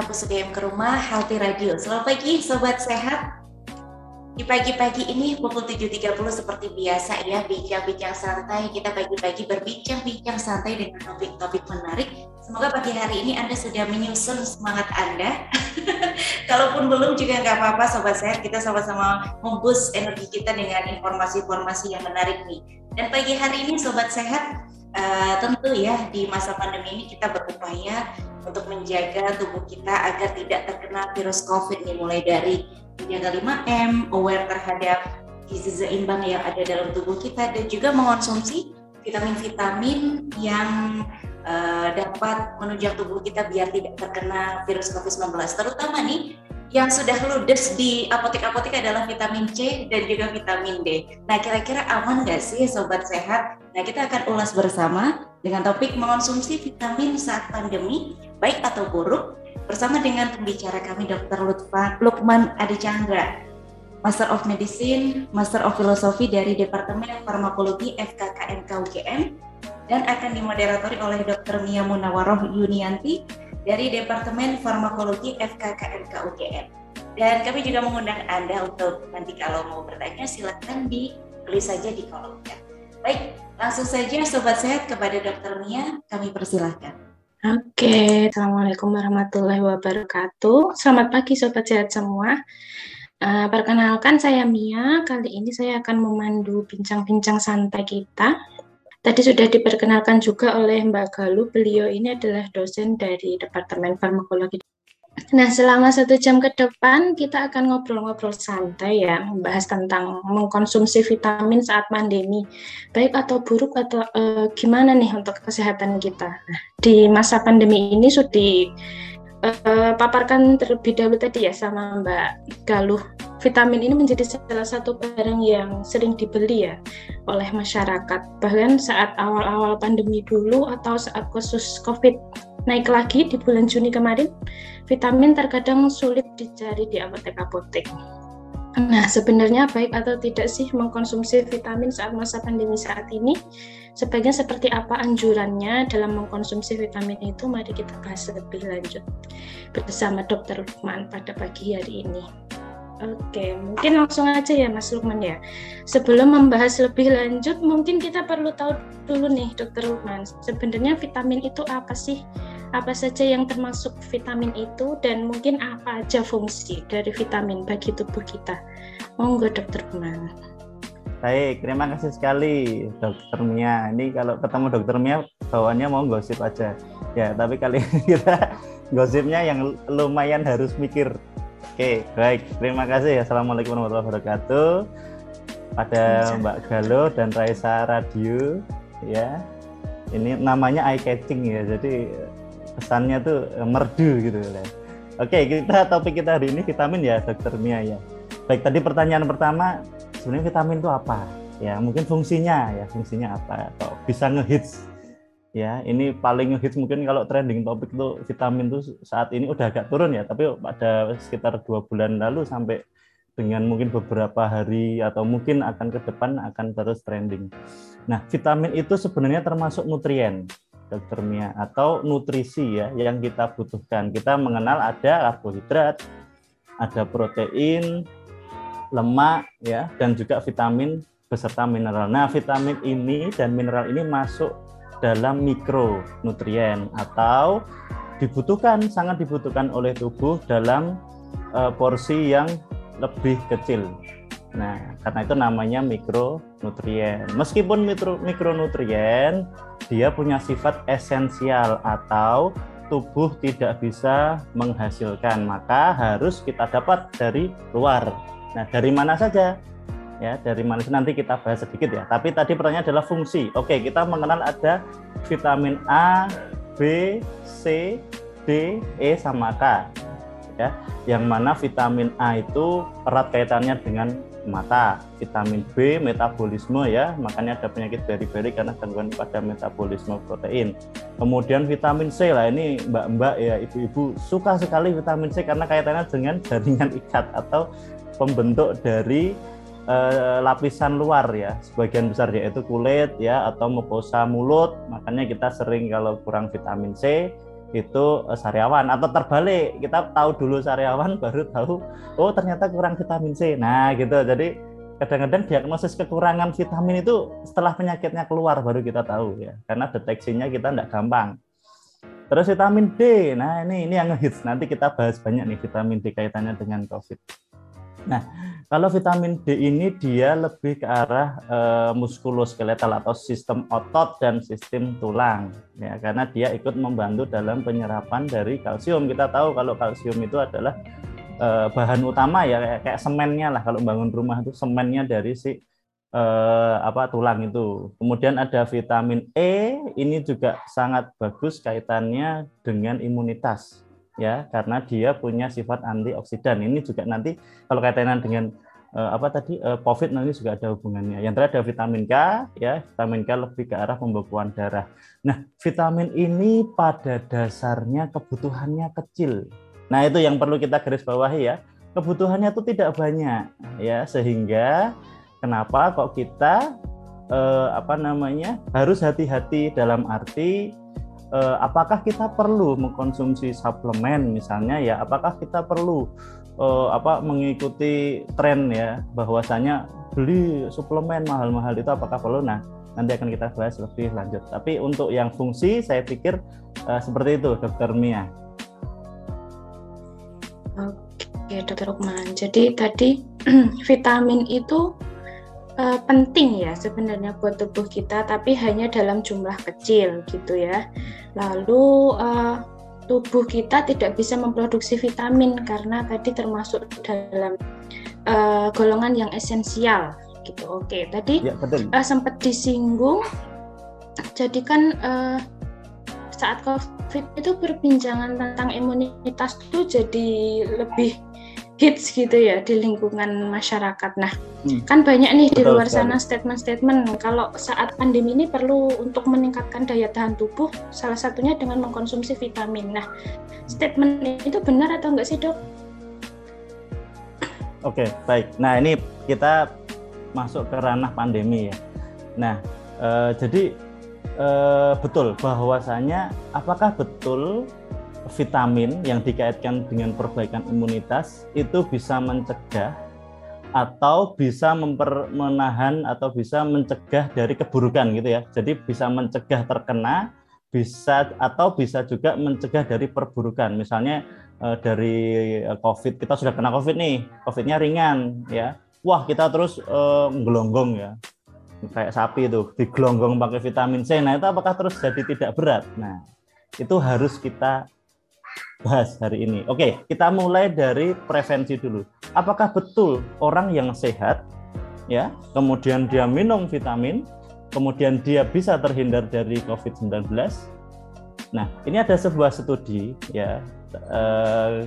kampus UGM ke rumah Healthy Radio. Selamat pagi Sobat Sehat. Di pagi-pagi ini pukul 7.30 seperti biasa ya, bincang-bincang santai. Kita pagi-pagi berbincang-bincang santai dengan topik-topik menarik. Semoga pagi hari ini Anda sudah menyusun semangat Anda. Kalaupun belum juga nggak apa-apa Sobat Sehat, kita sama-sama membus energi kita dengan informasi-informasi yang menarik nih. Dan pagi hari ini Sobat Sehat, uh, tentu ya di masa pandemi ini kita berupaya untuk menjaga tubuh kita agar tidak terkena virus COVID nih mulai dari menjaga 5M, aware terhadap gizi seimbang yang ada dalam tubuh kita dan juga mengonsumsi vitamin-vitamin yang uh, dapat menunjang tubuh kita biar tidak terkena virus COVID-19 terutama nih yang sudah ludes di apotek-apotek adalah vitamin C dan juga vitamin D. Nah, kira-kira aman nggak sih sobat sehat? Nah, kita akan ulas bersama dengan topik mengonsumsi vitamin saat pandemi, baik atau buruk, bersama dengan pembicara kami Dr. Lutfa, Lukman Adi Chandra, Master of Medicine, Master of Philosophy dari Departemen Farmakologi FKKMK UGM dan akan dimoderatori oleh Dr. Mia Munawaroh Yunianti dari Departemen Farmakologi FKKMK UGM. Dan kami juga mengundang Anda untuk nanti kalau mau bertanya silakan ditulis saja di kolom chat. Baik, langsung saja Sobat Sehat kepada Dr. Mia, kami persilahkan. Oke, Assalamualaikum warahmatullahi wabarakatuh. Selamat pagi Sobat Sehat semua. Uh, perkenalkan saya Mia, kali ini saya akan memandu bincang-bincang santai kita. Tadi sudah diperkenalkan juga oleh Mbak Galuh, beliau ini adalah dosen dari Departemen Farmakologi Nah, selama satu jam ke depan kita akan ngobrol-ngobrol santai ya, membahas tentang mengkonsumsi vitamin saat pandemi, baik atau buruk atau uh, gimana nih untuk kesehatan kita. Nah, di masa pandemi ini sudah dipaparkan uh, terlebih dahulu tadi ya sama Mbak Galuh. Vitamin ini menjadi salah satu barang yang sering dibeli ya oleh masyarakat. Bahkan saat awal-awal pandemi dulu atau saat khusus COVID naik lagi di bulan Juni kemarin, vitamin terkadang sulit dicari di apotek-apotek. Nah, sebenarnya baik atau tidak sih mengkonsumsi vitamin saat masa pandemi saat ini? Sebagian seperti apa anjurannya dalam mengkonsumsi vitamin itu? Mari kita bahas lebih lanjut bersama Dr. Lukman pada pagi hari ini. Oke, mungkin langsung aja ya Mas Lukman ya. Sebelum membahas lebih lanjut, mungkin kita perlu tahu dulu nih Dokter Lukman, sebenarnya vitamin itu apa sih? Apa saja yang termasuk vitamin itu dan mungkin apa aja fungsi dari vitamin bagi tubuh kita? Monggo Dokter Lukman. Baik, terima kasih sekali Dokter Mia. Ini kalau ketemu Dokter Mia bawaannya mau gosip aja. Ya, tapi kali ini kita gosipnya yang lumayan harus mikir Oke, baik. Terima kasih. Assalamualaikum warahmatullahi wabarakatuh. Pada Mbak Galo dan Raisa Radio, ya. Ini namanya eye catching ya. Jadi pesannya tuh merdu gitu ya. Oke, kita topik kita hari ini vitamin ya, Dokter Mia ya. Baik, tadi pertanyaan pertama, sebenarnya vitamin itu apa? Ya, mungkin fungsinya ya, fungsinya apa? Atau bisa ngehits ya ini paling hits mungkin kalau trending topik itu vitamin itu saat ini udah agak turun ya tapi pada sekitar dua bulan lalu sampai dengan mungkin beberapa hari atau mungkin akan ke depan akan terus trending. Nah vitamin itu sebenarnya termasuk nutrien dokter Mia atau nutrisi ya yang kita butuhkan. Kita mengenal ada karbohidrat, ada protein, lemak ya dan juga vitamin beserta mineral. Nah vitamin ini dan mineral ini masuk dalam mikronutrien atau dibutuhkan sangat dibutuhkan oleh tubuh dalam uh, porsi yang lebih kecil. Nah, karena itu namanya mikronutrien. Meskipun mikro, mikronutrien dia punya sifat esensial atau tubuh tidak bisa menghasilkan, maka harus kita dapat dari luar. Nah, dari mana saja? ya dari mana nanti kita bahas sedikit ya. Tapi tadi pertanyaan adalah fungsi. Oke, kita mengenal ada vitamin A, B, C, D, E sama K. Ya, yang mana vitamin A itu erat kaitannya dengan mata, vitamin B metabolisme ya, makanya ada penyakit beri-beri karena gangguan pada metabolisme protein. Kemudian vitamin C lah ini mbak-mbak ya ibu-ibu suka sekali vitamin C karena kaitannya dengan jaringan ikat atau pembentuk dari eh, lapisan luar ya. Sebagian besar yaitu kulit ya atau mukosa mulut. Makanya kita sering kalau kurang vitamin C itu uh, sariawan atau terbalik. Kita tahu dulu sariawan baru tahu oh ternyata kurang vitamin C. Nah gitu. Jadi kadang-kadang diagnosis kekurangan vitamin itu setelah penyakitnya keluar baru kita tahu ya. Karena deteksinya kita tidak gampang. Terus vitamin D. Nah ini ini yang ngehits. Nanti kita bahas banyak nih vitamin D kaitannya dengan COVID. Nah kalau vitamin D ini dia lebih ke arah e, muskuloskeletal atau sistem otot dan sistem tulang ya karena dia ikut membantu dalam penyerapan dari kalsium. Kita tahu kalau kalsium itu adalah e, bahan utama ya kayak, kayak semennya lah kalau bangun rumah itu semennya dari si e, apa tulang itu. Kemudian ada vitamin E ini juga sangat bagus kaitannya dengan imunitas ya karena dia punya sifat antioksidan. Ini juga nanti kalau kaitannya dengan uh, apa tadi uh, COVID nanti juga ada hubungannya. Yang terakhir ada vitamin K ya, vitamin K lebih ke arah pembekuan darah. Nah, vitamin ini pada dasarnya kebutuhannya kecil. Nah, itu yang perlu kita garis bawahi ya. Kebutuhannya itu tidak banyak ya, sehingga kenapa kok kita eh, apa namanya harus hati-hati dalam arti eh, apakah kita perlu mengkonsumsi suplemen misalnya ya apakah kita perlu eh, apa mengikuti tren ya bahwasanya beli suplemen mahal-mahal itu apakah perlu nah nanti akan kita bahas lebih lanjut tapi untuk yang fungsi saya pikir eh, seperti itu dokter Mia Oke, Dokter Rukman. Jadi tadi vitamin itu uh, penting ya sebenarnya buat tubuh kita, tapi hanya dalam jumlah kecil gitu ya. Lalu uh, tubuh kita tidak bisa memproduksi vitamin karena tadi termasuk dalam uh, golongan yang esensial gitu. Oke, tadi ya, Uh, sempat disinggung. Jadi kan uh, saat COVID itu perbincangan tentang imunitas itu jadi lebih hits gitu ya di lingkungan masyarakat. Nah, hmm. kan banyak nih Betul di luar sana statement-statement kalau saat pandemi ini perlu untuk meningkatkan daya tahan tubuh, salah satunya dengan mengkonsumsi vitamin. Nah, statement itu benar atau enggak sih dok? Oke, baik. Nah ini kita masuk ke ranah pandemi ya. Nah, eh, jadi eh, betul bahwasanya apakah betul vitamin yang dikaitkan dengan perbaikan imunitas itu bisa mencegah atau bisa memper, menahan atau bisa mencegah dari keburukan gitu ya. Jadi bisa mencegah terkena, bisa atau bisa juga mencegah dari perburukan. Misalnya eh, dari eh, COVID kita sudah kena COVID nih, COVID-nya ringan ya. Wah kita terus eh, gelonggong ya, kayak sapi itu digelonggong pakai vitamin C. Nah itu apakah terus jadi tidak berat? Nah itu harus kita bahas hari ini. Oke, kita mulai dari prevensi dulu. Apakah betul orang yang sehat ya, kemudian dia minum vitamin, kemudian dia bisa terhindar dari COVID-19? Nah, ini ada sebuah studi ya. Eh,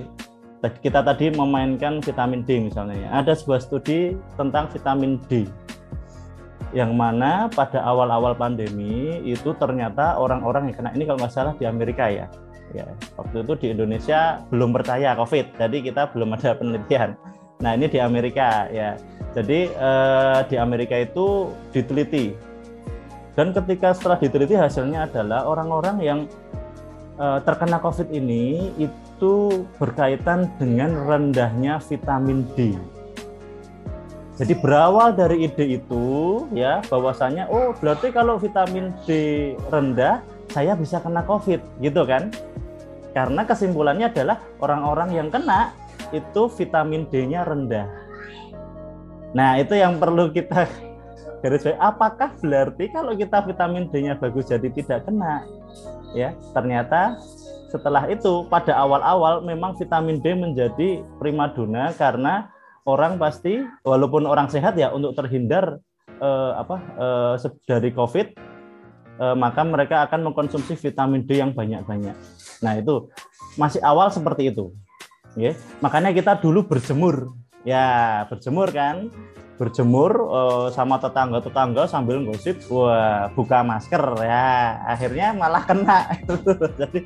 kita tadi memainkan vitamin D misalnya ya. Ada sebuah studi tentang vitamin D yang mana pada awal-awal pandemi itu ternyata orang-orang yang kena ini kalau nggak salah di Amerika ya ya waktu itu di Indonesia belum percaya COVID jadi kita belum ada penelitian. Nah ini di Amerika ya. Jadi eh, di Amerika itu diteliti. Dan ketika setelah diteliti hasilnya adalah orang-orang yang eh, terkena COVID ini itu berkaitan dengan rendahnya vitamin D. Jadi berawal dari ide itu ya bahwasanya oh berarti kalau vitamin D rendah saya bisa kena COVID gitu kan? Karena kesimpulannya adalah orang-orang yang kena itu vitamin D-nya rendah. Nah, itu yang perlu kita garis bawahi. Apakah berarti kalau kita vitamin D-nya bagus jadi tidak kena? Ya, ternyata setelah itu pada awal-awal memang vitamin D menjadi primadona karena orang pasti walaupun orang sehat ya untuk terhindar eh, apa eh, dari COVID eh, maka mereka akan mengkonsumsi vitamin D yang banyak-banyak. Nah, itu masih awal seperti itu. Ya, makanya kita dulu berjemur. Ya, berjemur kan. Berjemur uh, sama tetangga-tetangga sambil gosip, wah, buka masker ya. Akhirnya malah kena. jadi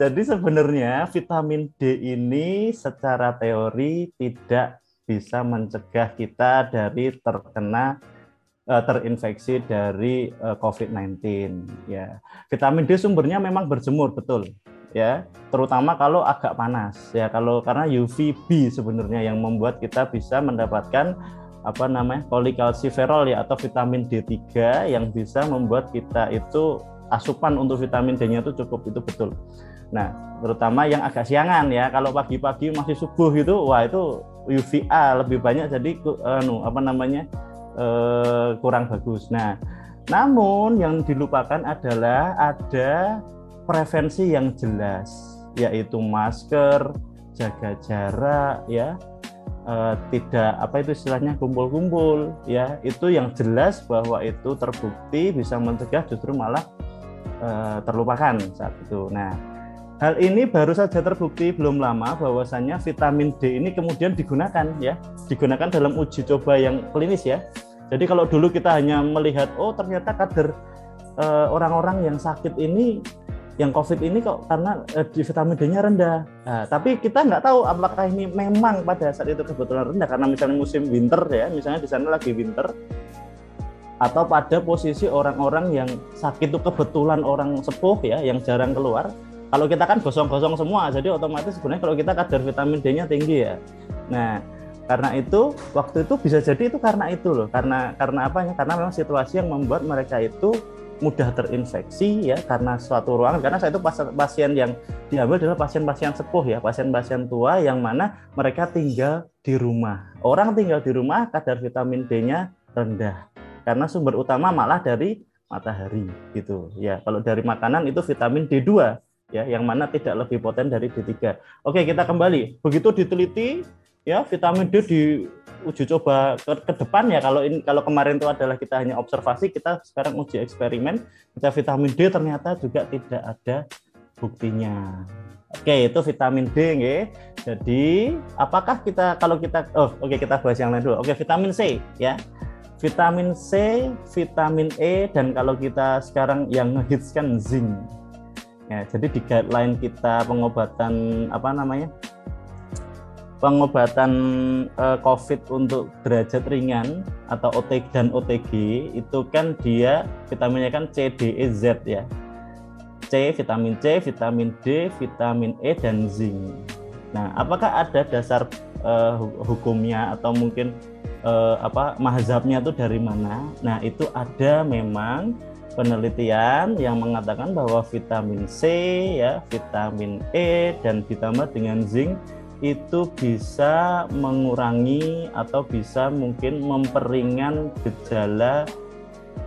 jadi sebenarnya vitamin D ini secara teori tidak bisa mencegah kita dari terkena uh, terinfeksi dari eh, COVID-19 ya. Vitamin D sumbernya memang berjemur betul ya terutama kalau agak panas ya kalau karena UVB sebenarnya yang membuat kita bisa mendapatkan apa namanya polikalsiferol ya atau vitamin D3 yang bisa membuat kita itu asupan untuk vitamin D-nya itu cukup itu betul. Nah, terutama yang agak siangan ya. Kalau pagi-pagi masih subuh itu wah itu UVA lebih banyak jadi anu apa namanya? Uh, kurang bagus. Nah, namun yang dilupakan adalah ada prevensi yang jelas yaitu masker, jaga jarak ya, uh, tidak apa itu istilahnya kumpul-kumpul ya itu yang jelas bahwa itu terbukti bisa mencegah justru malah uh, terlupakan saat itu. Nah hal ini baru saja terbukti belum lama bahwasannya vitamin D ini kemudian digunakan ya digunakan dalam uji coba yang klinis ya. Jadi kalau dulu kita hanya melihat oh ternyata kader eh, orang-orang yang sakit ini yang COVID ini kok karena uh, di vitamin D-nya rendah. Nah, tapi kita nggak tahu apakah ini memang pada saat itu kebetulan rendah karena misalnya musim winter ya, misalnya di sana lagi winter atau pada posisi orang-orang yang sakit itu kebetulan orang sepuh ya yang jarang keluar. Kalau kita kan gosong-gosong semua, jadi otomatis sebenarnya kalau kita kadar vitamin D-nya tinggi ya. Nah, karena itu waktu itu bisa jadi itu karena itu loh, karena karena apa ya? Karena memang situasi yang membuat mereka itu mudah terinfeksi ya karena suatu ruangan. Karena saya itu pasien yang diambil adalah pasien-pasien sepuh ya pasien-pasien tua yang mana mereka tinggal di rumah. Orang tinggal di rumah kadar vitamin D-nya rendah. Karena sumber utama malah dari matahari gitu ya. Kalau dari makanan itu vitamin D2 ya yang mana tidak lebih poten dari D3 oke kita kembali. Begitu diteliti ya vitamin D di uji coba ke, ke depan ya. Kalau ini kalau kemarin itu adalah kita hanya observasi kita sekarang uji eksperimen. Kita vitamin D ternyata juga tidak ada buktinya. Oke itu vitamin D nge. jadi apakah kita kalau kita oh oke kita bahas yang lain dulu. Oke vitamin C ya. Vitamin C vitamin E dan kalau kita sekarang yang ngehits kan zinc ya jadi di guideline kita pengobatan apa namanya pengobatan uh, COVID untuk derajat ringan atau OTG dan OTG itu kan dia vitaminnya kan C, D, E, Z ya. C, vitamin C, vitamin D, vitamin E dan zinc. Nah, apakah ada dasar uh, hukumnya atau mungkin uh, apa mazhabnya itu dari mana? Nah, itu ada memang penelitian yang mengatakan bahwa vitamin C ya, vitamin E dan ditambah dengan zinc itu bisa mengurangi atau bisa mungkin memperingan gejala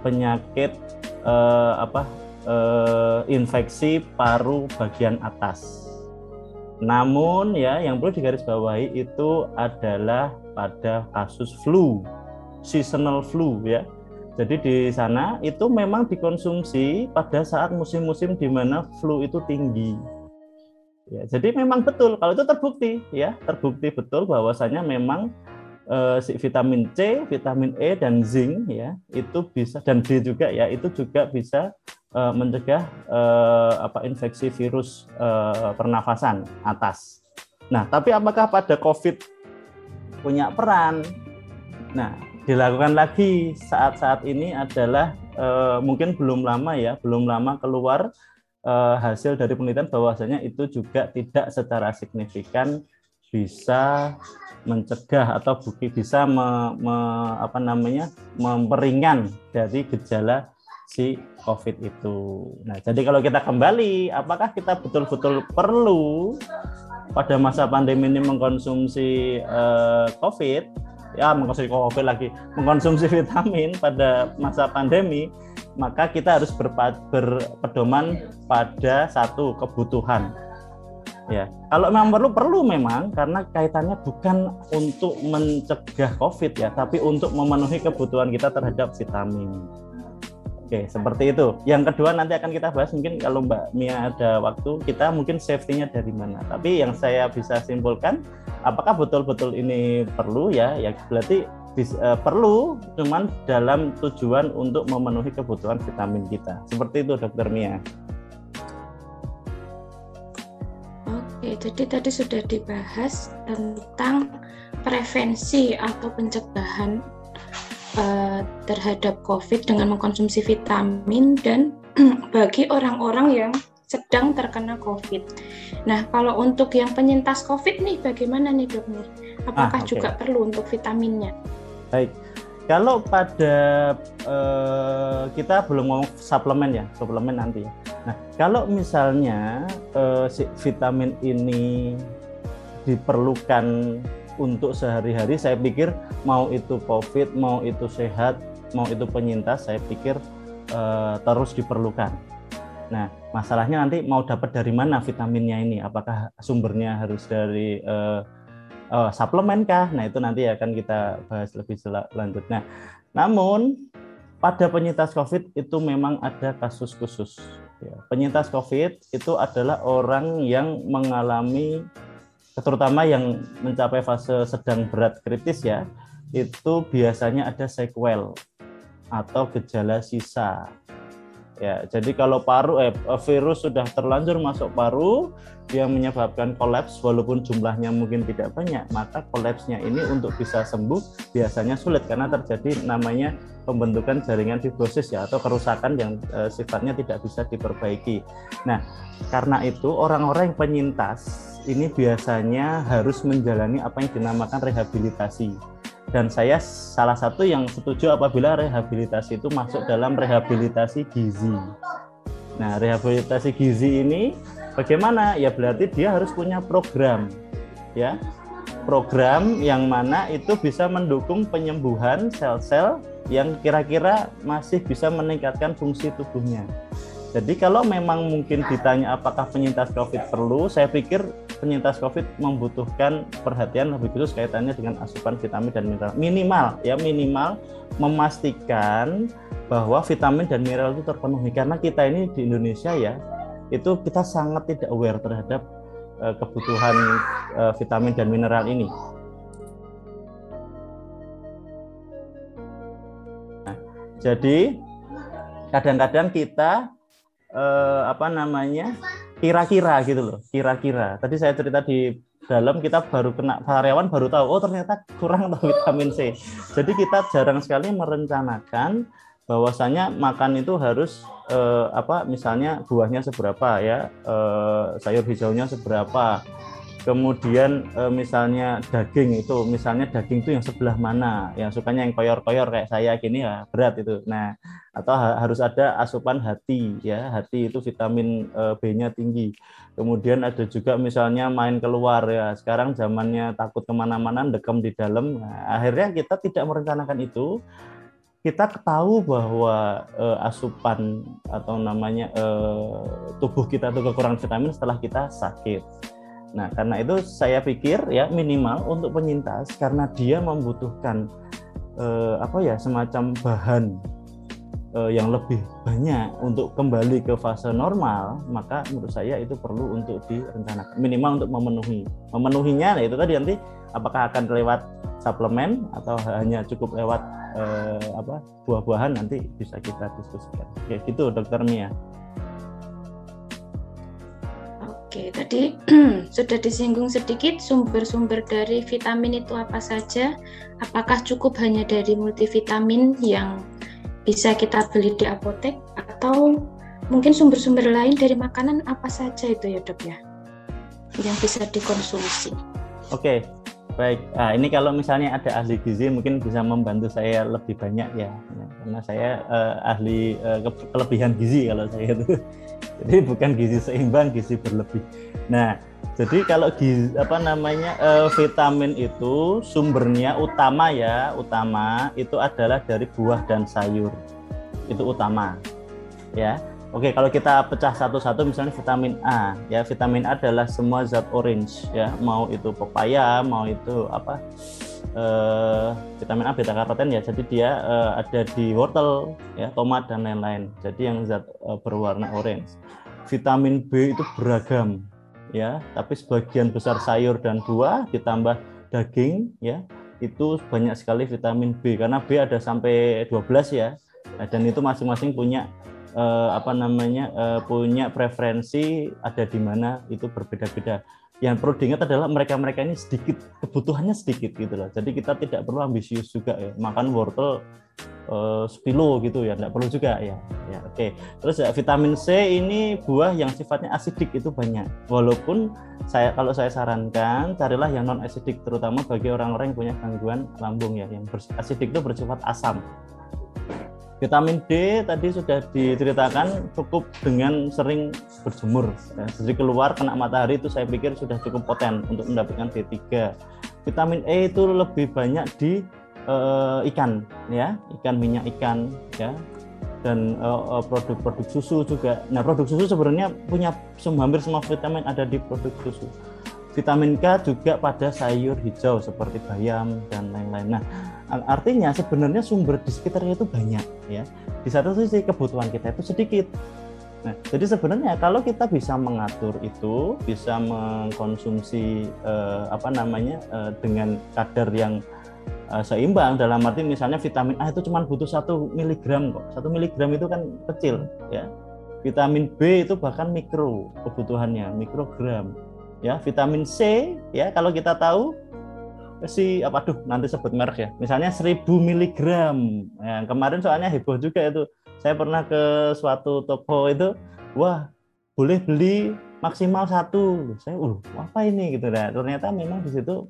penyakit eh, apa eh, infeksi paru bagian atas. Namun ya yang perlu digarisbawahi itu adalah pada kasus flu, seasonal flu ya. Jadi di sana itu memang dikonsumsi pada saat musim-musim di mana flu itu tinggi Ya, jadi memang betul kalau itu terbukti ya, terbukti betul bahwasanya memang eh, si vitamin C, vitamin E dan zinc ya itu bisa dan D juga ya itu juga bisa eh, mencegah eh, apa infeksi virus eh, pernafasan atas. Nah, tapi apakah pada COVID punya peran? Nah, dilakukan lagi saat-saat ini adalah eh, mungkin belum lama ya, belum lama keluar uh, hasil dari penelitian bahwasanya itu juga tidak secara signifikan bisa mencegah atau bukti bisa me, me, apa namanya memperingan dari gejala si COVID itu. Nah, jadi kalau kita kembali, apakah kita betul-betul perlu pada masa pandemi ini mengkonsumsi uh, COVID? Ya, mengkonsumsi COVID lagi, mengkonsumsi vitamin pada masa pandemi? maka kita harus berpedoman pada satu kebutuhan. Ya, kalau memang perlu perlu memang karena kaitannya bukan untuk mencegah COVID ya, tapi untuk memenuhi kebutuhan kita terhadap vitamin. Oke, seperti itu. Yang kedua nanti akan kita bahas mungkin kalau Mbak Mia ada waktu, kita mungkin safety-nya dari mana. Tapi yang saya bisa simpulkan, apakah betul-betul ini perlu ya? Ya berarti bis, uh, perlu cuman dalam tujuan untuk memenuhi kebutuhan vitamin kita. Seperti itu Dokter Mia. Oke, jadi tadi sudah dibahas tentang prevensi atau pencegahan uh, terhadap COVID dengan mengkonsumsi vitamin dan bagi orang-orang yang sedang terkena COVID. Nah, kalau untuk yang penyintas COVID nih, bagaimana nih dok Nur? Apakah ah, okay. juga perlu untuk vitaminnya? Baik, kalau pada eh, kita belum ngomong suplemen ya, suplemen nanti. Nah, kalau misalnya eh, si vitamin ini diperlukan untuk sehari-hari, saya pikir mau itu COVID, mau itu sehat, mau itu penyintas, saya pikir eh, terus diperlukan. Nah, masalahnya nanti mau dapat dari mana vitaminnya ini? Apakah sumbernya harus dari eh, oh, suplemen kah? Nah, itu nanti akan kita bahas lebih lanjut. Nah, namun pada penyintas COVID itu memang ada kasus khusus. Ya, penyintas COVID itu adalah orang yang mengalami, terutama yang mencapai fase sedang berat kritis ya, itu biasanya ada sequel atau gejala sisa. Ya, jadi kalau paru eh, virus sudah terlanjur masuk paru, yang menyebabkan kolaps walaupun jumlahnya mungkin tidak banyak, maka kolapsnya ini untuk bisa sembuh biasanya sulit karena terjadi namanya pembentukan jaringan fibrosis ya atau kerusakan yang e, sifatnya tidak bisa diperbaiki. Nah, karena itu orang-orang yang penyintas ini biasanya harus menjalani apa yang dinamakan rehabilitasi. Dan saya salah satu yang setuju apabila rehabilitasi itu masuk dalam rehabilitasi gizi. Nah, rehabilitasi gizi ini Bagaimana? Ya berarti dia harus punya program, ya program yang mana itu bisa mendukung penyembuhan sel-sel yang kira-kira masih bisa meningkatkan fungsi tubuhnya. Jadi kalau memang mungkin ditanya apakah penyintas COVID perlu, saya pikir penyintas COVID membutuhkan perhatian lebih khusus kaitannya dengan asupan vitamin dan mineral. Minimal ya minimal memastikan bahwa vitamin dan mineral itu terpenuhi karena kita ini di Indonesia ya itu kita sangat tidak aware terhadap uh, kebutuhan uh, vitamin dan mineral ini. Nah, jadi kadang-kadang kita uh, apa namanya kira-kira gitu loh, kira-kira. Tadi saya cerita di dalam kita baru kena karyawan baru tahu oh ternyata kurang vitamin C. Jadi kita jarang sekali merencanakan bahwasanya makan itu harus eh, apa misalnya buahnya seberapa ya eh, sayur hijaunya seberapa kemudian eh, misalnya daging itu misalnya daging itu yang sebelah mana yang sukanya yang koyor-koyor kayak saya gini ya berat itu. Nah atau ha harus ada asupan hati ya. Hati itu vitamin eh, B-nya tinggi. Kemudian ada juga misalnya main keluar ya. Sekarang zamannya takut ke mana-mana dekem di dalam. Nah, akhirnya kita tidak merencanakan itu. Kita tahu bahwa uh, asupan atau namanya uh, tubuh kita itu kekurangan vitamin setelah kita sakit. Nah, karena itu saya pikir ya minimal untuk penyintas karena dia membutuhkan uh, apa ya semacam bahan uh, yang lebih banyak untuk kembali ke fase normal, maka menurut saya itu perlu untuk direncanakan minimal untuk memenuhi. Memenuhinya nah itu tadi nanti apakah akan lewat suplemen atau hanya cukup lewat eh, apa buah-buahan nanti bisa kita diskusikan. Oke, gitu Dokter Mia. Oke, tadi sudah disinggung sedikit sumber-sumber dari vitamin itu apa saja? Apakah cukup hanya dari multivitamin yang bisa kita beli di apotek? Atau mungkin sumber-sumber lain dari makanan apa saja itu ya dok ya? Yang bisa dikonsumsi? Oke, Baik, nah, ini kalau misalnya ada ahli gizi mungkin bisa membantu saya lebih banyak ya, karena saya uh, ahli uh, kelebihan gizi kalau saya itu, jadi bukan gizi seimbang, gizi berlebih. Nah, jadi kalau gizi apa namanya uh, vitamin itu sumbernya utama ya, utama itu adalah dari buah dan sayur, itu utama, ya. Oke, kalau kita pecah satu-satu misalnya vitamin A, ya vitamin A adalah semua zat orange, ya mau itu pepaya, mau itu apa eh, vitamin A beta karoten ya, jadi dia eh, ada di wortel, ya tomat dan lain-lain. Jadi yang zat eh, berwarna orange. Vitamin B itu beragam, ya, tapi sebagian besar sayur dan buah ditambah daging, ya. Itu banyak sekali vitamin B. Karena B ada sampai 12 ya, dan itu masing-masing punya uh, apa namanya uh, punya preferensi ada di mana itu berbeda-beda yang perlu diingat adalah mereka-mereka ini sedikit kebutuhannya sedikit gitu loh. Jadi kita tidak perlu ambisius juga ya. Makan wortel uh, sepilo gitu ya, tidak perlu juga ya. Ya oke. Okay. Terus ya, vitamin C ini buah yang sifatnya asidik itu banyak. Walaupun saya kalau saya sarankan carilah yang non asidik terutama bagi orang-orang yang punya gangguan lambung ya, yang asidik itu bersifat asam. Vitamin D tadi sudah diceritakan cukup dengan sering berjemur. Ya, jadi keluar kena matahari itu saya pikir sudah cukup poten untuk mendapatkan D3. Vitamin E itu lebih banyak di uh, ikan ya, ikan minyak ikan ya dan produk-produk uh, susu juga. Nah, produk susu sebenarnya punya hampir semua vitamin ada di produk susu. Vitamin K juga pada sayur hijau seperti bayam dan lain-lain. Nah, artinya sebenarnya sumber di sekitarnya itu banyak ya. Di satu sisi kebutuhan kita itu sedikit. Nah, jadi sebenarnya kalau kita bisa mengatur itu, bisa mengkonsumsi eh, apa namanya eh, dengan kadar yang eh, seimbang dalam arti misalnya vitamin A itu cuma butuh satu miligram kok. Satu miligram itu kan kecil ya. Vitamin B itu bahkan mikro kebutuhannya, mikrogram ya vitamin C ya kalau kita tahu si apa tuh nanti sebut merek ya. Misalnya 1000 mg ya, kemarin soalnya heboh juga itu. Saya pernah ke suatu toko itu wah boleh beli maksimal satu. Saya uh apa ini? Gitu. Nah ternyata memang di situ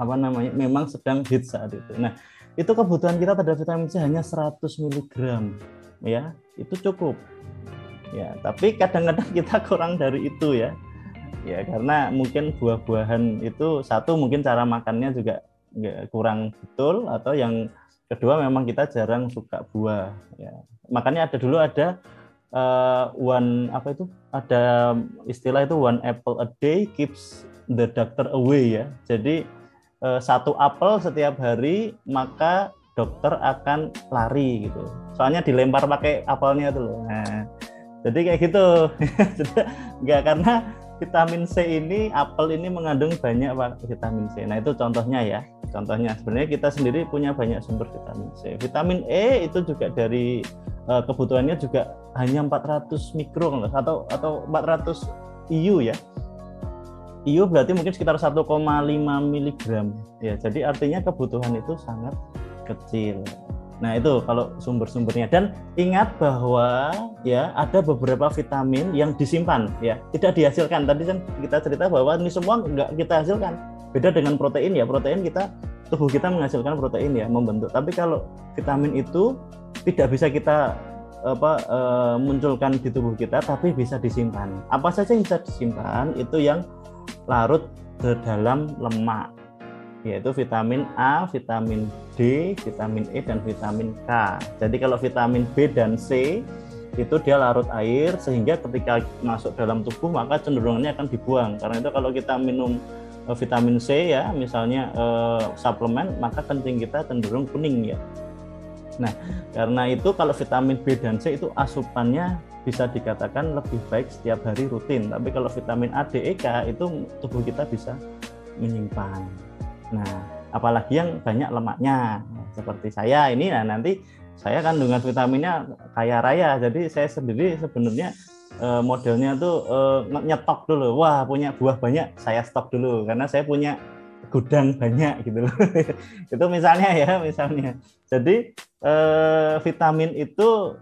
apa namanya memang sedang hit saat itu. Nah itu kebutuhan kita terhadap vitamin C hanya 100 mg ya itu cukup. Ya tapi kadang-kadang kita kurang dari itu ya ya karena mungkin buah-buahan itu satu mungkin cara makannya juga kurang betul atau yang kedua memang kita jarang suka buah ya. Makanya ada dulu ada uh, one apa itu? Ada istilah itu one apple a day keeps the doctor away ya. Jadi uh, satu apel setiap hari maka dokter akan lari gitu. Soalnya dilempar pakai apelnya itu loh. Nah, jadi kayak gitu. Nggak karena vitamin C ini apel ini mengandung banyak vitamin C. Nah, itu contohnya ya. Contohnya sebenarnya kita sendiri punya banyak sumber vitamin C. Vitamin E itu juga dari uh, kebutuhannya juga hanya 400 mikro atau atau 400 IU ya. IU berarti mungkin sekitar 1,5 miligram ya. Jadi artinya kebutuhan itu sangat kecil. Nah, itu kalau sumber-sumbernya dan ingat bahwa ya ada beberapa vitamin yang disimpan ya, tidak dihasilkan. Tadi kan kita cerita bahwa ini semua enggak kita hasilkan. Beda dengan protein ya, protein kita tubuh kita menghasilkan protein ya, membentuk. Tapi kalau vitamin itu tidak bisa kita apa e, munculkan di tubuh kita tapi bisa disimpan. Apa saja yang bisa disimpan itu yang larut ke dalam lemak yaitu vitamin A, vitamin D, vitamin E, dan vitamin K. Jadi kalau vitamin B dan C itu dia larut air sehingga ketika masuk dalam tubuh maka cenderungannya akan dibuang. Karena itu kalau kita minum uh, vitamin C ya misalnya uh, suplemen maka kencing kita cenderung kuning ya. Nah, karena itu kalau vitamin B dan C itu asupannya bisa dikatakan lebih baik setiap hari rutin. Tapi kalau vitamin A, D, E, K itu tubuh kita bisa menyimpan. Nah, apalagi yang banyak lemaknya. Seperti saya ini nah nanti saya kandungan vitaminnya kaya raya. Jadi saya sendiri sebenarnya e, modelnya tuh e, nyetok dulu. Wah punya buah banyak saya stok dulu. Karena saya punya gudang banyak gitu loh. Itu misalnya ya misalnya. Jadi e, vitamin itu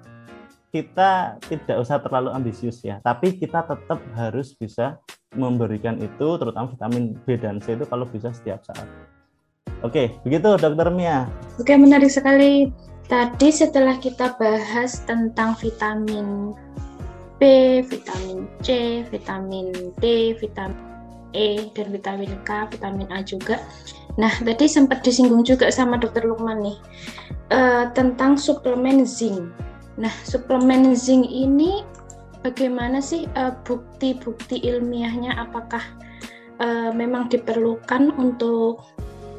kita tidak usah terlalu ambisius ya. Tapi kita tetap harus bisa memberikan itu terutama vitamin B dan C itu kalau bisa setiap saat. Oke, begitu Dokter Mia. Oke, menarik sekali. Tadi setelah kita bahas tentang vitamin B, vitamin C, vitamin D, vitamin E, dan vitamin K, vitamin A juga. Nah, tadi sempat disinggung juga sama Dokter Lukman nih uh, tentang suplemen zinc. Nah, suplemen zinc ini bagaimana sih uh, bukti-bukti ilmiahnya apakah uh, memang diperlukan untuk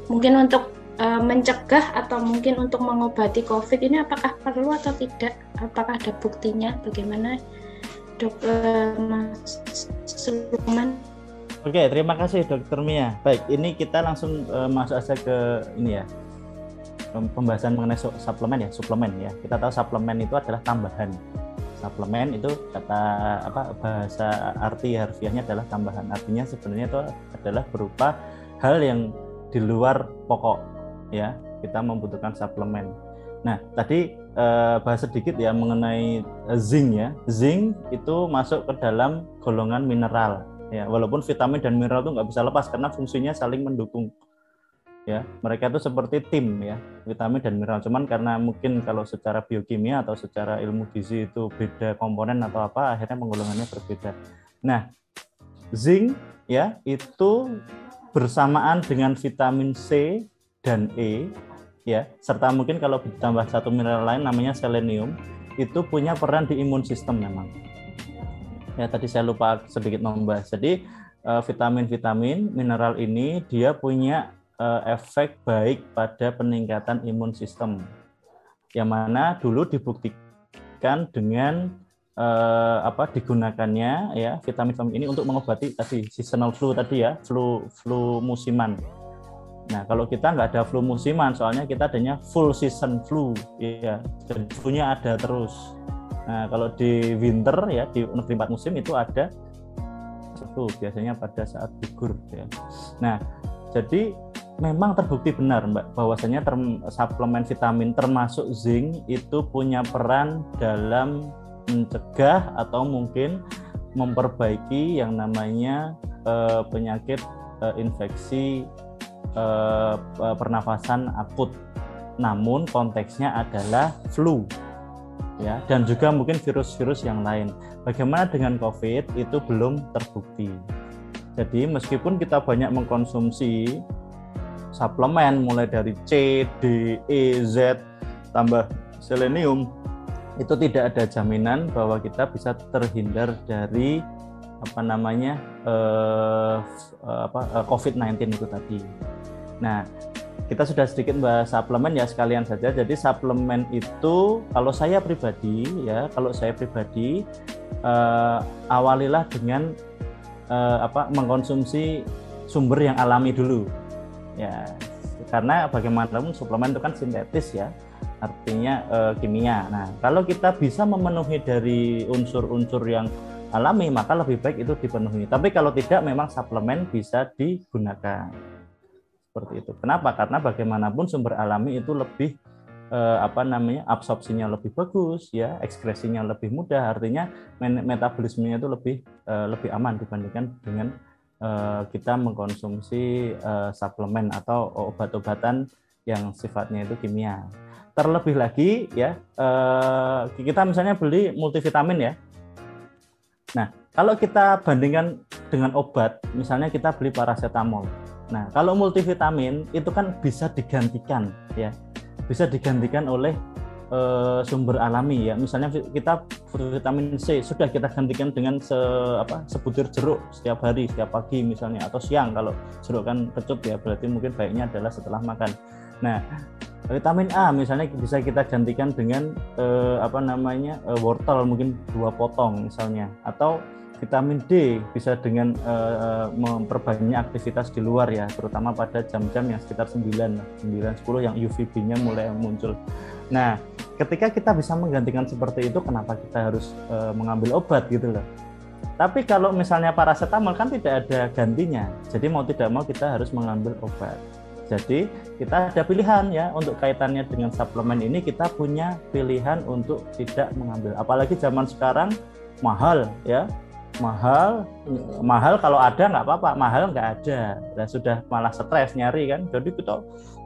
mungkin untuk uh, mencegah atau mungkin untuk mengobati COVID ini apakah perlu atau tidak? Apakah ada buktinya? Bagaimana dok uh, Mas Sulman? Oke, terima kasih Dokter Mia. Baik, ini kita langsung uh, masuk saja ke ini ya pembahasan mengenai suplemen ya, suplemen ya. Kita tahu suplemen itu adalah tambahan suplemen itu kata apa bahasa arti harfiahnya adalah tambahan. Artinya sebenarnya itu adalah berupa hal yang di luar pokok ya. Kita membutuhkan suplemen nah tadi eh, bahas sedikit ya mengenai zinc ya. Zinc itu masuk ke dalam golongan mineral ya. Walaupun vitamin dan mineral itu nggak bisa lepas karena fungsinya saling mendukung ya mereka itu seperti tim ya vitamin dan mineral. Cuman karena mungkin kalau secara biokimia atau secara ilmu gizi itu beda komponen atau apa akhirnya penggolongannya berbeda. Nah zinc ya itu bersamaan dengan vitamin C dan E ya serta mungkin kalau ditambah satu mineral lain namanya selenium itu punya peran di imun sistem memang. Ya tadi saya lupa sedikit membahas. Jadi eh, vitamin-vitamin mineral ini dia punya efek baik pada peningkatan imun sistem. Yang mana dulu dibuktikan dengan uh, apa digunakannya ya vitamin-vitamin ini untuk mengobati tadi seasonal flu tadi ya, flu flu musiman. Nah, kalau kita nggak ada flu musiman, soalnya kita adanya full season flu, ya, dan flu-nya ada terus. Nah, kalau di winter ya di negeri empat musim itu ada flu biasanya pada saat gugur ya. Nah, jadi memang terbukti benar Mbak bahwasanya term, suplemen vitamin termasuk zinc itu punya peran dalam mencegah atau mungkin memperbaiki yang namanya uh, penyakit uh, infeksi uh, pernafasan akut. Namun konteksnya adalah flu ya dan juga mungkin virus-virus yang lain. Bagaimana dengan COVID itu belum terbukti. Jadi meskipun kita banyak mengkonsumsi suplemen mulai dari C, D, E, Z tambah selenium itu tidak ada jaminan bahwa kita bisa terhindar dari apa namanya eh, apa eh, COVID-19 itu tadi. Nah, kita sudah sedikit bahas suplemen ya sekalian saja. Jadi suplemen itu kalau saya pribadi ya, kalau saya pribadi eh, awalilah dengan eh, apa mengkonsumsi sumber yang alami dulu ya karena bagaimanapun suplemen itu kan sintetis ya artinya e, kimia. Nah, kalau kita bisa memenuhi dari unsur-unsur yang alami, maka lebih baik itu dipenuhi. Tapi kalau tidak, memang suplemen bisa digunakan. Seperti itu. Kenapa? Karena bagaimanapun sumber alami itu lebih e, apa namanya absorpsinya lebih bagus, ya ekskresinya lebih mudah. Artinya metabolismenya itu lebih e, lebih aman dibandingkan dengan Eh, kita mengkonsumsi uh, suplemen atau obat-obatan yang sifatnya itu kimia. Terlebih lagi ya uh, kita misalnya beli multivitamin ya. Nah kalau kita bandingkan dengan obat, misalnya kita beli paracetamol. Nah kalau multivitamin itu kan bisa digantikan ya, bisa digantikan oleh uh, sumber alami ya. Misalnya kita vitamin C sudah kita gantikan dengan se, apa, sebutir jeruk setiap hari, setiap pagi misalnya atau siang kalau jeruk kan kecut ya berarti mungkin baiknya adalah setelah makan. Nah, vitamin A misalnya bisa kita gantikan dengan uh, apa namanya uh, wortel mungkin dua potong misalnya atau vitamin D bisa dengan memperbanyak aktivitas di luar ya, terutama pada jam-jam yang sekitar 9, 9 10 yang UVB-nya mulai muncul. Nah, ketika kita bisa menggantikan seperti itu, kenapa kita harus uh, mengambil obat gitu loh? Tapi kalau misalnya paracetamol kan tidak ada gantinya. Jadi mau tidak mau kita harus mengambil obat. Jadi kita ada pilihan ya untuk kaitannya dengan suplemen ini kita punya pilihan untuk tidak mengambil. Apalagi zaman sekarang mahal ya mahal mahal kalau ada nggak apa-apa mahal nggak ada dan sudah malah stres nyari kan jadi kita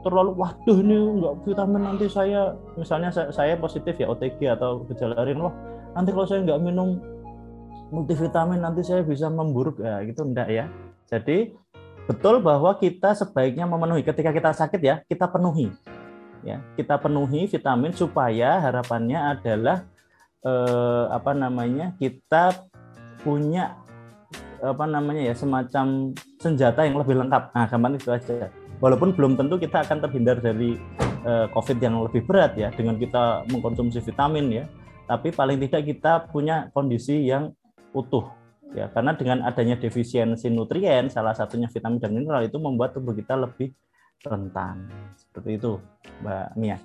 terlalu waduh ini nggak vitamin nanti saya misalnya saya, saya positif ya OTG atau gejala rin wah nanti kalau saya nggak minum multivitamin nanti saya bisa memburuk ya gitu enggak ya jadi betul bahwa kita sebaiknya memenuhi ketika kita sakit ya kita penuhi ya kita penuhi vitamin supaya harapannya adalah eh, apa namanya kita punya apa namanya ya semacam senjata yang lebih lengkap. Nah, gampang itu aja. Walaupun belum tentu kita akan terhindar dari uh, COVID yang lebih berat ya dengan kita mengkonsumsi vitamin ya. Tapi paling tidak kita punya kondisi yang utuh ya. Karena dengan adanya defisiensi nutrien, salah satunya vitamin dan mineral itu membuat tubuh kita lebih rentan. Seperti itu, Mbak Mia.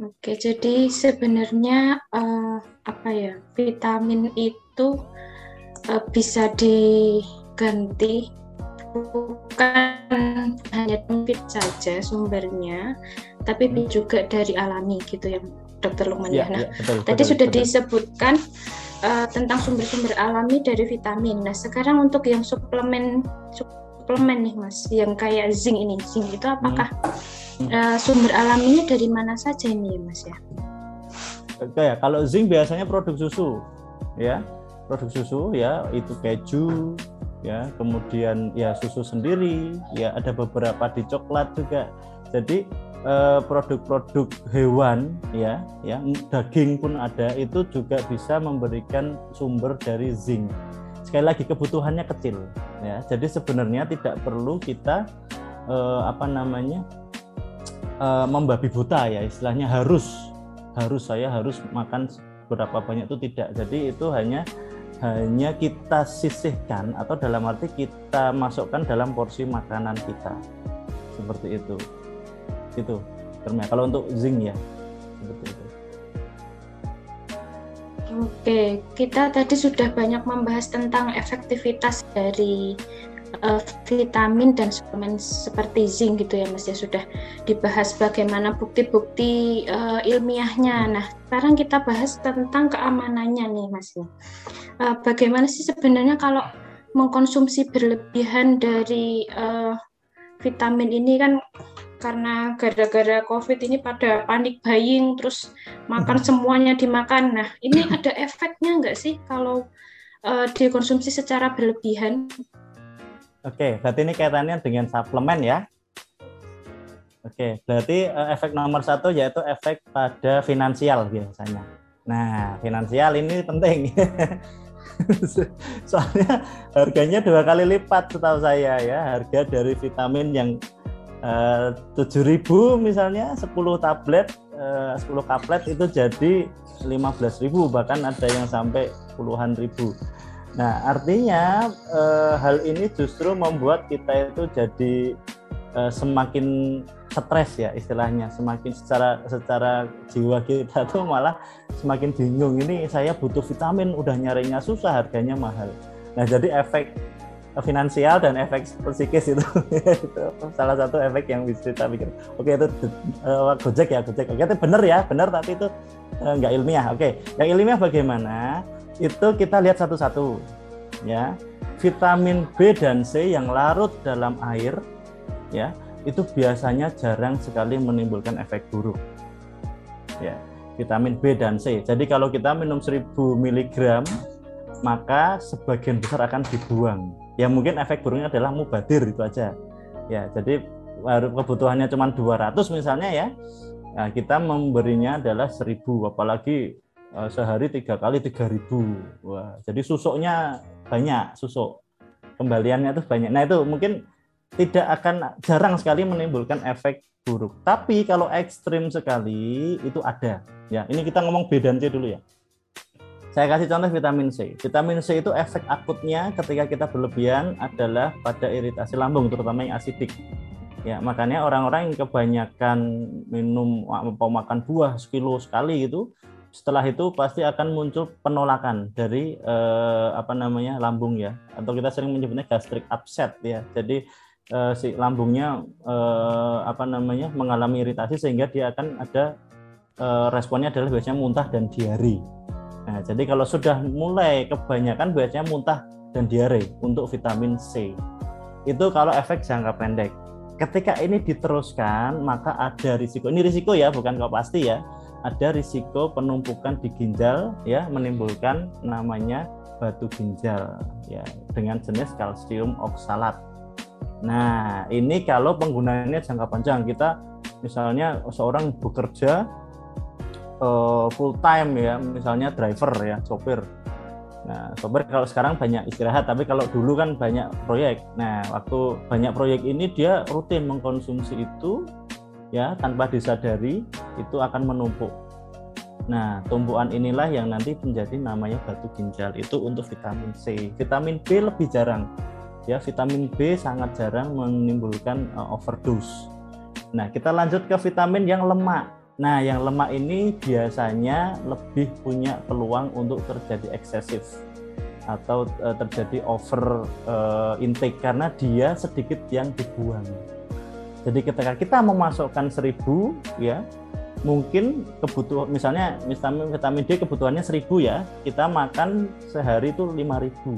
Oke, jadi sebenarnya uh, apa ya vitamin itu uh, bisa diganti bukan hanya fit saja sumbernya, tapi hmm. juga dari alami gitu ya, Dokter Lukman ya. Nah, ya, betul, tadi betul, sudah betul. disebutkan uh, tentang sumber-sumber alami dari vitamin. Nah, sekarang untuk yang suplemen suplemen nih Mas, yang kayak zinc ini, zinc itu apakah hmm uh, sumber alaminya dari mana saja ini ya mas ya? Oke ya, kalau zinc biasanya produk susu, ya produk susu ya itu keju, ya kemudian ya susu sendiri, ya ada beberapa di coklat juga. Jadi eh, produk-produk hewan ya, ya daging pun ada itu juga bisa memberikan sumber dari zinc. Sekali lagi kebutuhannya kecil, ya. Jadi sebenarnya tidak perlu kita eh, apa namanya uh, membabi buta ya istilahnya harus harus saya harus makan berapa banyak itu tidak jadi itu hanya hanya kita sisihkan atau dalam arti kita masukkan dalam porsi makanan kita. Seperti itu. Itu termnya. Kalau untuk zinc ya seperti itu. Oke, kita tadi sudah banyak membahas tentang efektivitas dari uh, vitamin dan suplemen seperti zinc gitu ya Mas ya sudah dibahas bagaimana bukti-bukti uh, ilmiahnya. Nah, sekarang kita bahas tentang keamanannya nih Mas ya. Uh, bagaimana sih sebenarnya kalau mengkonsumsi berlebihan dari uh, vitamin ini kan karena gara-gara COVID ini pada panik buying terus makan hmm. semuanya dimakan. Nah, ini ada efeknya nggak sih kalau uh, dikonsumsi secara berlebihan? Oke, berarti ini kaitannya dengan suplemen ya. Oke, berarti uh, efek nomor satu yaitu efek pada finansial biasanya. Nah, finansial ini penting. Soalnya harganya dua kali lipat setahu saya ya, harga dari vitamin yang eh, tujuh ribu misalnya 10 tablet uh, 10 kaplet itu jadi 15.000 bahkan ada yang sampai puluhan ribu. Nah, artinya e, hal ini justru membuat kita itu jadi e, semakin stres ya istilahnya, semakin secara secara jiwa kita tuh malah semakin bingung ini saya butuh vitamin udah nyarinya susah harganya mahal. Nah, jadi efek finansial dan efek psikis itu, itu salah satu efek yang bisa kita pikir. Oke itu uh, Gojek ya Gojek. Oke itu benar ya benar tapi itu nggak ilmiah. Oke yang ilmiah bagaimana? Itu kita lihat satu-satu ya. Vitamin B dan C yang larut dalam air ya itu biasanya jarang sekali menimbulkan efek buruk ya. Vitamin B dan C. Jadi kalau kita minum 1000 mg maka sebagian besar akan dibuang. Ya mungkin efek buruknya adalah mubadir itu aja. Ya jadi kebutuhannya cuma 200 misalnya ya. Nah, kita memberinya adalah 1000 apalagi uh, sehari tiga kali tiga ribu. Wah jadi susuknya banyak susuk. Kembaliannya tuh banyak. Nah itu mungkin tidak akan jarang sekali menimbulkan efek buruk. Tapi kalau ekstrim sekali itu ada. Ya ini kita ngomong B dan C dulu ya. Saya kasih contoh vitamin C. Vitamin C itu efek akutnya ketika kita berlebihan adalah pada iritasi lambung, terutama yang asidik. Ya, makanya orang-orang yang kebanyakan minum atau makan buah sekilo sekali gitu, setelah itu pasti akan muncul penolakan dari eh, apa namanya lambung ya. Atau kita sering menyebutnya gastric upset ya. Jadi eh, si lambungnya eh, apa namanya mengalami iritasi sehingga dia akan ada eh, responnya adalah biasanya muntah dan diare. Nah jadi kalau sudah mulai kebanyakan biasanya muntah dan diare untuk vitamin C. Itu kalau efek jangka pendek. Ketika ini diteruskan maka ada risiko. Ini risiko ya bukan kok pasti ya ada risiko penumpukan di ginjal ya menimbulkan namanya batu ginjal ya dengan jenis kalsium oksalat. Nah, ini kalau penggunaannya jangka panjang kita misalnya seorang bekerja uh, full time ya, misalnya driver ya, sopir. Nah, sopir kalau sekarang banyak istirahat, tapi kalau dulu kan banyak proyek. Nah, waktu banyak proyek ini dia rutin mengkonsumsi itu ya tanpa disadari itu akan menumpuk. Nah, tumpuan inilah yang nanti menjadi namanya batu ginjal itu untuk vitamin C. Vitamin B lebih jarang. Ya, vitamin B sangat jarang menimbulkan uh, overdose. Nah, kita lanjut ke vitamin yang lemak. Nah, yang lemak ini biasanya lebih punya peluang untuk terjadi eksesif atau uh, terjadi over uh, intake karena dia sedikit yang dibuang. Jadi ketika kita memasukkan 1000 ya, mungkin kebutuhan misalnya vitamin vitamin D kebutuhannya 1000 ya, kita makan sehari itu 5000.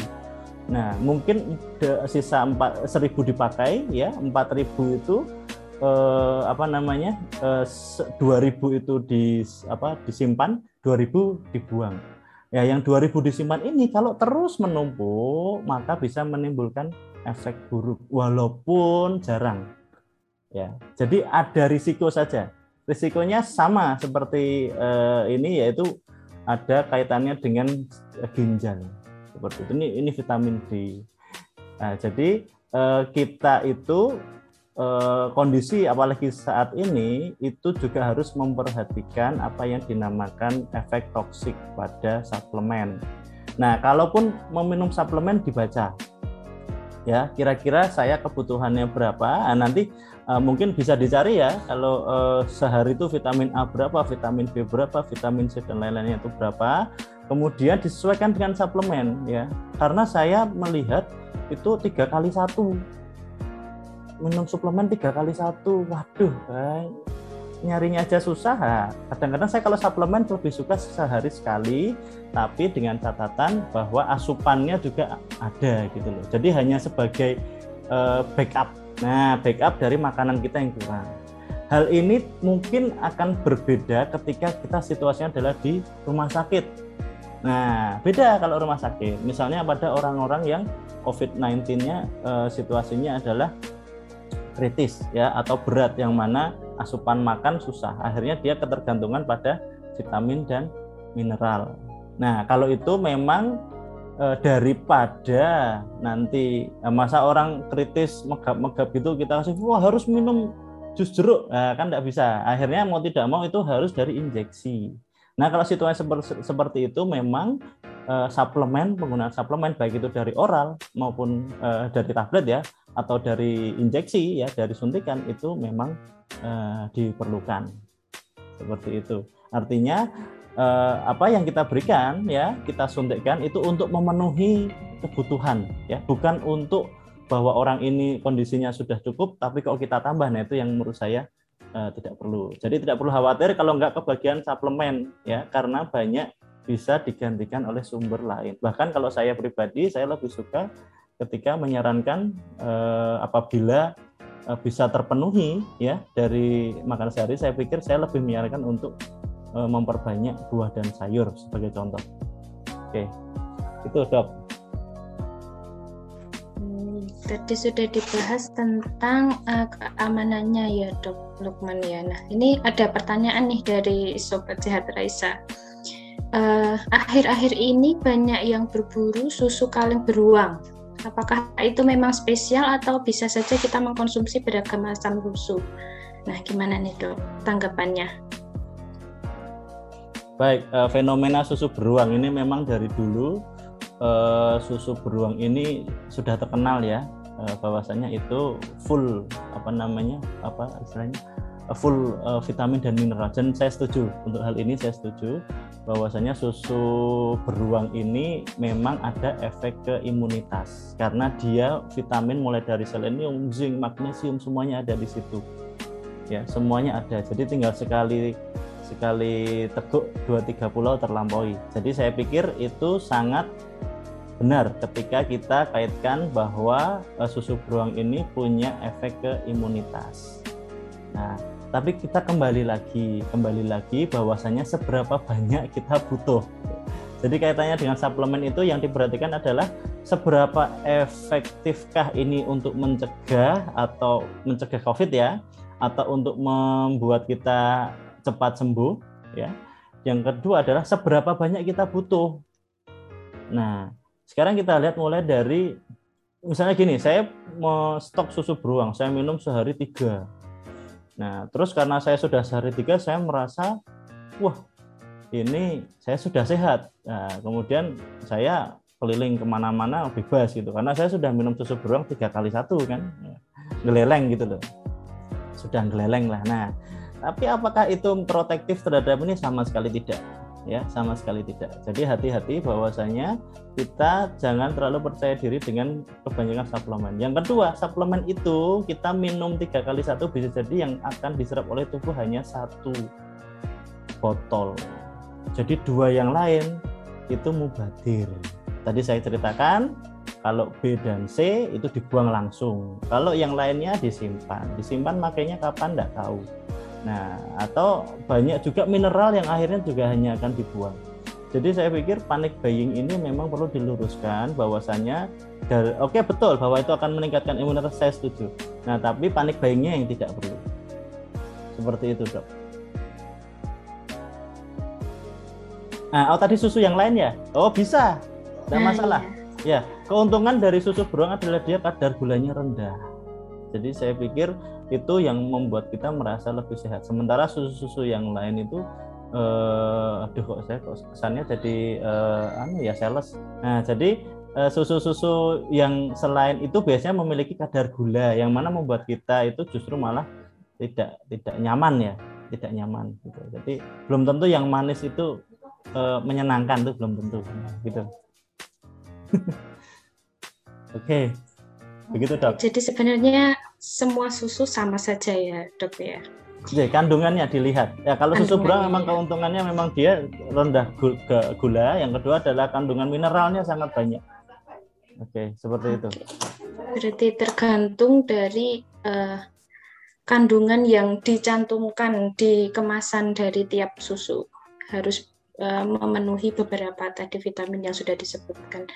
Nah, mungkin sisa 4, 1000 dipakai ya, 4000 itu eh, apa namanya eh, 2000 itu di apa disimpan 2000 dibuang ya yang 2000 disimpan ini kalau terus menumpuk maka bisa menimbulkan efek buruk walaupun jarang ya jadi ada risiko saja. Risikonya sama seperti eh, ini yaitu ada kaitannya dengan ginjal. Seperti itu. Ini ini vitamin D. Nah, jadi eh, kita itu Eh, kondisi apalagi saat ini itu juga harus memperhatikan apa yang dinamakan efek toksik pada suplemen. Nah, kalaupun meminum suplemen dibaca ya kira-kira saya kebutuhannya berapa? Nah, nanti uh, mungkin bisa dicari ya. Kalau uh, sehari itu vitamin A berapa vitamin B berapa vitamin C dan lain-lainnya itu berapa. Kemudian disesuaikan dengan suplemen ya. Karena saya melihat itu tiga kali satu. Minum suplemen tiga kali satu. Waduh nyarinya aja susah kadang-kadang saya kalau suplemen lebih suka sehari sekali tapi dengan catatan bahwa asupannya juga ada gitu loh. Jadi hanya sebagai uh, backup. Nah backup dari makanan kita yang kurang. Hal ini mungkin akan berbeda ketika kita situasinya adalah di rumah sakit. Nah beda kalau rumah sakit. Misalnya pada orang-orang yang COVID-19-nya uh, situasinya adalah kritis ya atau berat yang mana asupan makan susah. Akhirnya dia ketergantungan pada vitamin dan mineral. Nah kalau itu memang e, daripada nanti e, masa orang kritis megap-megap gitu kita kasih wah harus minum jus jeruk. Nah, kan tidak bisa. Akhirnya mau tidak mau itu harus dari injeksi. Nah kalau situasi seperti, itu memang uh, suplemen penggunaan suplemen baik itu dari oral maupun uh, dari tablet ya atau dari injeksi ya dari suntikan itu memang uh, diperlukan. Seperti itu. Artinya uh, apa yang kita berikan ya kita suntikkan itu untuk memenuhi kebutuhan ya bukan untuk bahwa orang ini kondisinya sudah cukup tapi kalau kita tambah. Nah itu yang menurut saya uh, tidak perlu. Jadi tidak perlu khawatir kalau nggak kebagian suplemen ya karena banyak bisa digantikan oleh sumber lain. Bahkan kalau saya pribadi saya lebih suka ketika menyarankan eh, apabila eh, bisa terpenuhi ya dari makan sehari saya pikir saya lebih menyarankan untuk eh, memperbanyak buah dan sayur sebagai contoh. Oke. Itu, Dok. Hmm, tadi sudah dibahas tentang uh, keamanannya ya dok Lukman ya. Nah ini ada pertanyaan nih dari Sobat Sehat Raisa. Akhir-akhir uh, ini banyak yang berburu susu kaleng beruang Apakah itu memang spesial atau bisa saja kita mengkonsumsi beragam macam susu? Nah, gimana nih dok tanggapannya? Baik, uh, fenomena susu beruang ini memang dari dulu uh, susu beruang ini sudah terkenal ya uh, bahwasanya itu full apa namanya apa istilahnya full uh, vitamin dan mineral. Dan saya setuju untuk hal ini saya setuju bahwasanya susu beruang ini memang ada efek ke imunitas karena dia vitamin mulai dari selenium, zinc, magnesium semuanya ada di situ. Ya, semuanya ada. Jadi tinggal sekali sekali teguk dua tiga pulau terlampaui. Jadi saya pikir itu sangat benar ketika kita kaitkan bahwa eh, susu beruang ini punya efek ke imunitas. Nah, tapi kita kembali lagi kembali lagi bahwasanya seberapa banyak kita butuh jadi kaitannya dengan suplemen itu yang diperhatikan adalah seberapa efektifkah ini untuk mencegah atau mencegah COVID ya, atau untuk membuat kita cepat sembuh ya. Yang kedua adalah seberapa banyak kita butuh. Nah, sekarang kita lihat mulai dari misalnya gini, saya mau stok susu beruang, saya minum sehari tiga Nah, terus karena saya sudah sehari tiga, saya merasa, wah, ini saya sudah sehat. Nah, kemudian saya keliling ke mana-mana bebas gitu, karena saya sudah minum susu beruang tiga kali satu kan, geleleng gitu loh, sudah geleleng lah. Nah, Tapi apakah itu protektif terhadap ini sama sekali tidak? Ya, sama sekali tidak. Jadi hati-hati bahwasanya kita jangan terlalu percaya diri dengan kebanyakan suplemen. Yang kedua, suplemen itu kita minum tiga kali satu bisa jadi yang akan diserap oleh tubuh hanya satu botol. Jadi dua yang lain itu mubadir. Tadi saya ceritakan kalau B dan C itu dibuang langsung. Kalau yang lainnya disimpan. Disimpan makanya kapan tidak tahu. Nah, atau banyak juga mineral yang akhirnya juga hanya akan dibuang. Jadi saya pikir panic buying ini memang perlu diluruskan bahwasannya oke okay, betul bahwa itu akan meningkatkan imunitas saya setuju. Nah, tapi panic buyingnya yang tidak perlu. Seperti itu, Dok. Nah, oh tadi susu yang lain ya? Oh, bisa. Tidak nah, masalah. Iya. Ya, keuntungan dari susu beruang adalah dia kadar gulanya rendah. Jadi saya pikir itu yang membuat kita merasa lebih sehat. Sementara susu-susu yang lain itu uh, aduh kok saya kok kesannya jadi uh, anu ya sales. Nah, jadi uh, susu-susu yang selain itu biasanya memiliki kadar gula yang mana membuat kita itu justru malah tidak tidak nyaman ya, tidak nyaman gitu. Jadi belum tentu yang manis itu uh, menyenangkan tuh belum tentu gitu. Oke. Okay. Begitu, Dok. Jadi sebenarnya semua susu sama saja ya, Dok ya. Jadi kandungannya dilihat. Ya kalau susu beruang memang keuntungannya memang dia rendah gula. Yang kedua adalah kandungan mineralnya sangat banyak. Oke, seperti itu. Berarti tergantung dari uh, kandungan yang dicantumkan di kemasan dari tiap susu. Harus uh, memenuhi beberapa tadi vitamin yang sudah disebutkan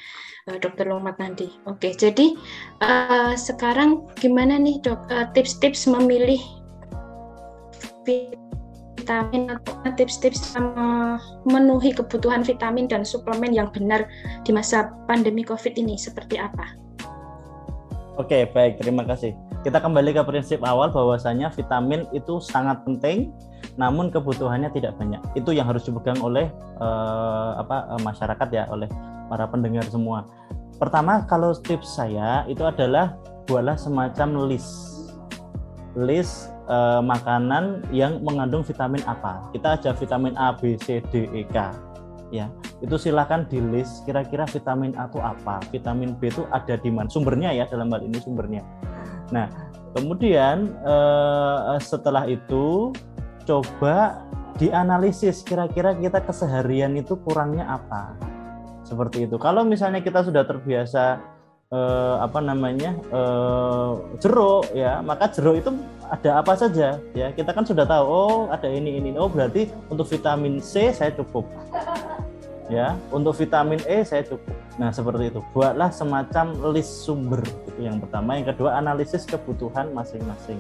uh, Dokter Longmat nanti. Oke, jadi uh, sekarang gimana nih dok tips-tips uh, memilih vitamin atau tips-tips memenuhi kebutuhan vitamin dan suplemen yang benar di masa pandemi COVID ini seperti apa? Oke, baik, terima kasih. Kita kembali ke prinsip awal bahwasanya vitamin itu sangat penting, namun kebutuhannya tidak banyak. Itu yang harus dipegang oleh uh, apa uh, masyarakat ya, oleh para pendengar semua. Pertama, kalau tips saya itu adalah buatlah semacam list, list uh, makanan yang mengandung vitamin apa. Kita aja vitamin A, B, C, D, E, K ya itu silahkan di list kira-kira vitamin A itu apa vitamin B itu ada di mana sumbernya ya dalam hal ini sumbernya nah kemudian eh, setelah itu coba dianalisis kira-kira kita keseharian itu kurangnya apa. Seperti itu. Kalau misalnya kita sudah terbiasa eh, apa namanya eh, jeruk ya maka jeruk itu ada apa saja ya. Kita kan sudah tahu oh ada ini ini oh berarti untuk vitamin C saya cukup. Ya untuk vitamin E saya cukup. Nah seperti itu. Buatlah semacam list sumber itu yang pertama. Yang kedua analisis kebutuhan masing-masing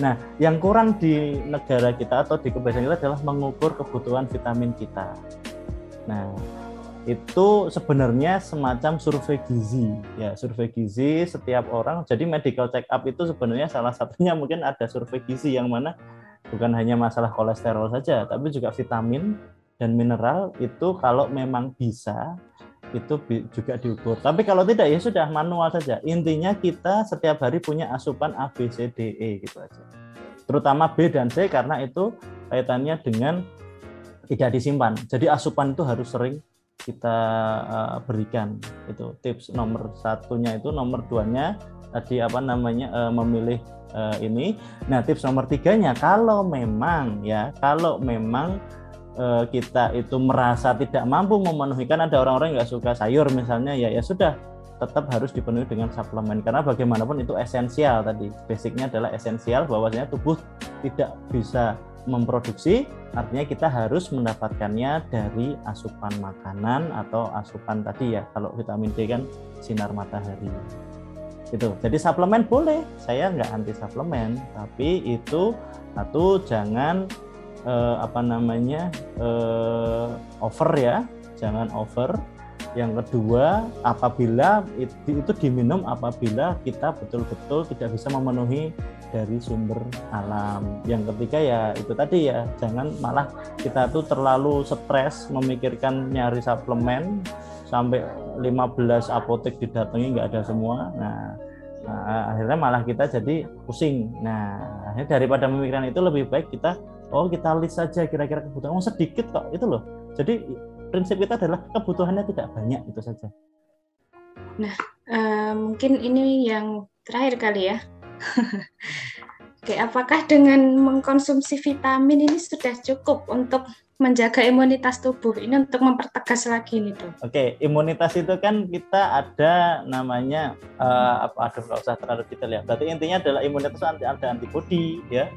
nah yang kurang di negara kita atau di kebiasaan kita adalah mengukur kebutuhan vitamin kita. Nah itu sebenarnya semacam survei gizi. Ya survei gizi setiap orang. Jadi medical check up itu sebenarnya salah satunya mungkin ada survei gizi yang mana bukan hanya masalah kolesterol saja tapi juga vitamin dan mineral itu kalau memang bisa itu juga diukur. Tapi kalau tidak ya sudah manual saja. Intinya kita setiap hari punya asupan A, B, C, D, E gitu aja. Terutama B dan C karena itu kaitannya dengan tidak disimpan. Jadi asupan itu harus sering kita uh, berikan. Itu tips nomor satunya itu nomor duanya tadi apa namanya uh, memilih uh, ini. Nah tips nomor tiganya kalau memang ya kalau memang Eh, kita itu merasa tidak mampu memenuhi kan ada orang-orang nggak suka sayur misalnya ya ya sudah tetap harus dipenuhi dengan suplemen. Karena bagaimanapun itu esensial tadi. Basicnya adalah esensial bahwasanya tubuh tidak bisa memproduksi artinya kita harus mendapatkannya dari asupan makanan atau asupan tadi ya kalau vitamin D kan sinar matahari. Itu jadi suplemen boleh. Saya nggak anti suplemen tapi itu satu jangan eh, apa namanya eh, over ya. Jangan over. Yang kedua apabila itu, itu diminum apabila kita betul-betul tidak bisa memenuhi dari sumber alam. Yang ketiga ya itu tadi ya jangan malah kita tuh terlalu stres memikirkan nyari suplemen sampai 15 apotek didatangi nggak ada semua. Nah Nah, akhirnya malah kita jadi pusing. Nah, daripada memikirkan itu lebih baik kita oh kita list saja kira-kira kebutuhan. Oh sedikit kok itu loh. Jadi prinsip kita adalah kebutuhannya tidak banyak itu saja. Nah uh, mungkin ini yang terakhir kali ya. Oke, apakah dengan mengkonsumsi vitamin ini sudah cukup untuk menjaga imunitas tubuh? Ini untuk mempertegas lagi nih dok. Oke, imunitas itu kan kita ada namanya uh, apa aduh nggak usah terlalu kita lihat. Berarti intinya adalah imunitas anti ada antibodi ya,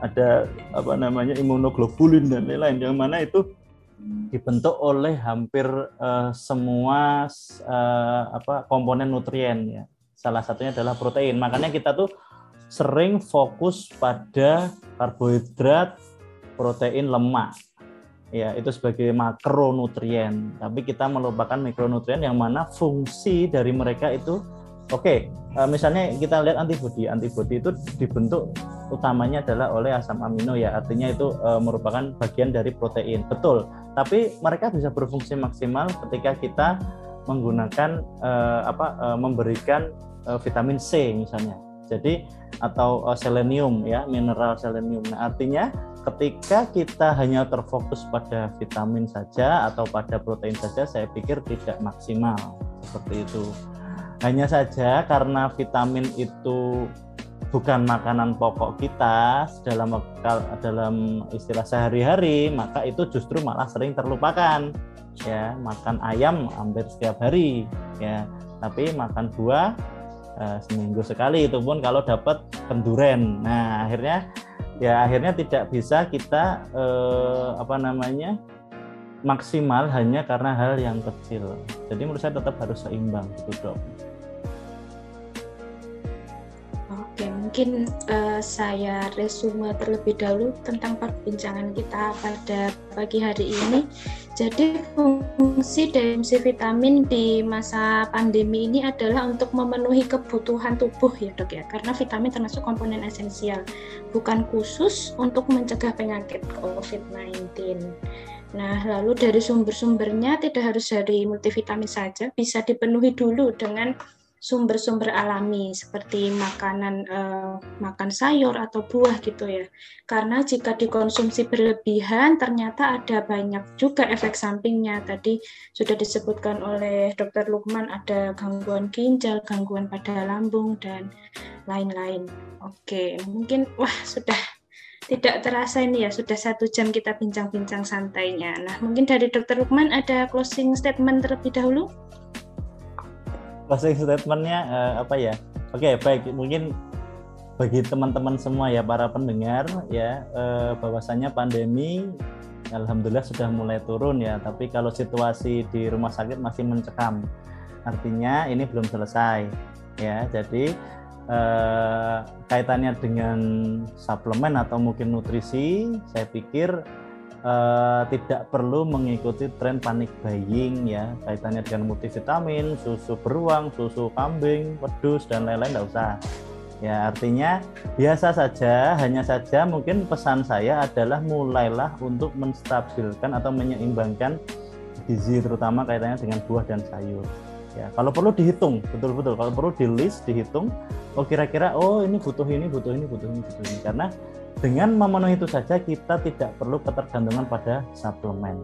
ada apa namanya imunoglobulin dan lain-lain yang mana itu dibentuk oleh hampir uh, semua uh, apa komponen nutrien ya. Salah satunya adalah protein. Makanya kita tuh sering fokus pada karbohidrat, protein, lemak ya itu sebagai makronutrien tapi kita melupakan mikronutrien yang mana fungsi dari mereka itu oke okay, eh, misalnya kita lihat antibodi antibodi itu dibentuk utamanya adalah oleh asam amino ya. Artinya itu e, merupakan bagian dari protein. Betul. Tapi mereka bisa berfungsi maksimal ketika kita menggunakan e, apa memberikan vitamin C misalnya. Jadi atau selenium ya mineral selenium. Nah artinya ketika kita hanya terfokus pada vitamin saja atau pada protein saja saya pikir tidak maksimal. Seperti itu hanya saja karena vitamin itu bukan makanan pokok kita dalam dalam istilah sehari-hari maka itu justru malah sering terlupakan. Ya makan ayam hampir setiap hari ya. Tapi makan buah uh, seminggu sekali itu pun kalau dapat kenduren nah akhirnya ya akhirnya tidak bisa kita eh, apa namanya maksimal hanya karena hal yang kecil. Jadi menurut saya tetap harus seimbang gitu dok. Oke, mungkin uh, saya resume terlebih dahulu tentang perbincangan kita pada pagi hari ini. Jadi fungsi dari vitamin di masa pandemi ini adalah untuk memenuhi kebutuhan tubuh ya dok ya, karena vitamin termasuk komponen esensial, bukan khusus untuk mencegah penyakit COVID-19. Nah, lalu dari sumber-sumbernya tidak harus dari multivitamin saja, bisa dipenuhi dulu dengan sumber-sumber alami seperti makanan eh, makan sayur atau buah gitu ya. Karena jika dikonsumsi berlebihan ternyata ada banyak juga efek sampingnya. Tadi sudah disebutkan oleh Dr. Lukman ada gangguan ginjal, gangguan pada lambung dan lain-lain. Oke, mungkin wah sudah tidak terasa ini ya sudah satu jam kita bincang-bincang santainya. Nah mungkin dari Dr. Lukman ada closing statement terlebih dahulu? Closing statementnya uh, apa ya? Oke okay, baik. Mungkin bagi teman-teman semua ya para pendengar ya uh, bahwasannya pandemi alhamdulillah sudah mulai turun ya. Tapi kalau situasi di rumah sakit masih mencekam. Artinya ini belum selesai ya. Jadi eh, kaitannya dengan suplemen atau mungkin nutrisi saya pikir uh, tidak perlu mengikuti tren panik buying ya kaitannya dengan multivitamin, susu beruang, susu kambing, wedus dan lain-lain tidak usah. Ya artinya biasa saja, hanya saja mungkin pesan saya adalah mulailah untuk menstabilkan atau menyeimbangkan gizi terutama kaitannya dengan buah dan sayur. Ya, kalau perlu dihitung betul-betul, kalau perlu di list dihitung, oh kira-kira oh ini butuh ini, butuh ini, butuh ini, butuh ini karena dengan memenuhi itu saja kita tidak perlu ketergantungan pada suplemen.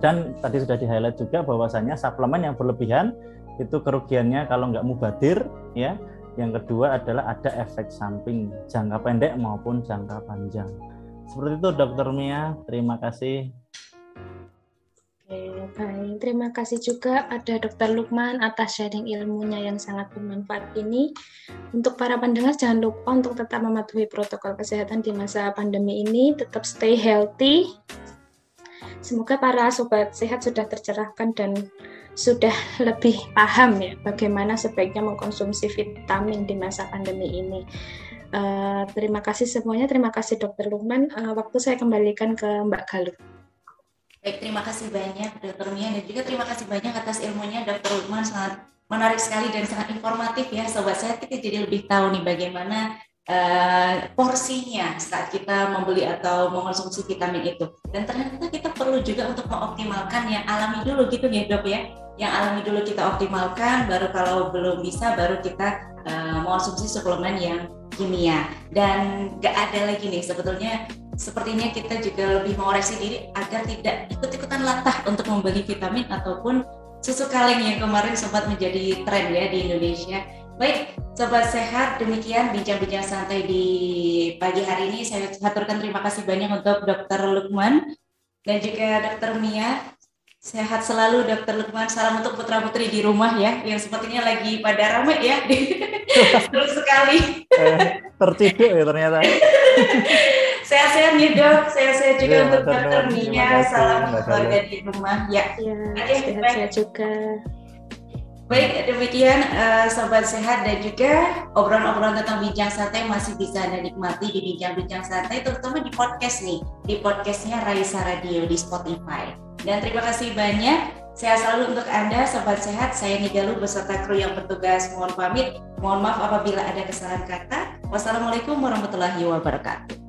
Dan tadi sudah di highlight juga bahwasanya suplemen yang berlebihan itu kerugiannya kalau nggak mubadir ya. Yang kedua adalah ada efek samping jangka pendek maupun jangka panjang. Seperti itu Dokter Mia, terima kasih Baik. Terima kasih juga ada Dr. Lukman atas sharing ilmunya yang sangat bermanfaat ini. Untuk para pendengar, jangan lupa untuk tetap mematuhi protokol kesehatan di masa pandemi ini, tetap stay healthy. Semoga para sobat sehat sudah tercerahkan dan sudah lebih paham ya bagaimana sebaiknya mengkonsumsi vitamin di masa pandemi ini. Uh, terima kasih semuanya, terima kasih Dr. Lukman. Uh, waktu saya kembalikan ke Mbak Galuh. Baik, terima kasih banyak Dr. Mia dan juga terima kasih banyak atas ilmunya Dr. Lukman sangat menarik sekali dan sangat informatif ya sobat saya kita jadi lebih tahu nih bagaimana uh, porsinya saat kita membeli atau mengonsumsi vitamin itu dan ternyata kita perlu juga untuk mengoptimalkan yang alami dulu gitu ya dok ya yang alami dulu kita optimalkan baru kalau belum bisa baru kita uh, mengonsumsi suplemen yang kimia dan gak ada lagi nih sebetulnya sepertinya kita juga lebih mengoreksi diri agar tidak ikut-ikutan latah untuk membeli vitamin ataupun susu kaleng yang kemarin sempat menjadi tren ya di Indonesia. Baik, sobat sehat, demikian bincang-bincang santai di pagi hari ini. Saya haturkan terima kasih banyak untuk Dr. Lukman dan juga Dr. Mia. Sehat selalu Dr. Lukman. Salam untuk putra-putri di rumah ya, yang sepertinya lagi pada ramai ya. Terus sekali. Eh, terciduk ya ternyata. Sehat-sehat nih dok, sehat-sehat juga ya, untuk Dr. Mia. Salam keluarga di rumah ya. Ya, sehat-sehat juga. Baik, demikian uh, Sobat Sehat dan juga obrolan-obrolan tentang bincang santai masih bisa Anda nikmati di bincang-bincang santai, terutama di podcast nih, di podcastnya Raisa Radio di Spotify. Dan terima kasih banyak, sehat selalu untuk Anda Sobat Sehat, saya Nigalu beserta kru yang bertugas mohon pamit, mohon maaf apabila ada kesalahan kata. Wassalamualaikum warahmatullahi wabarakatuh.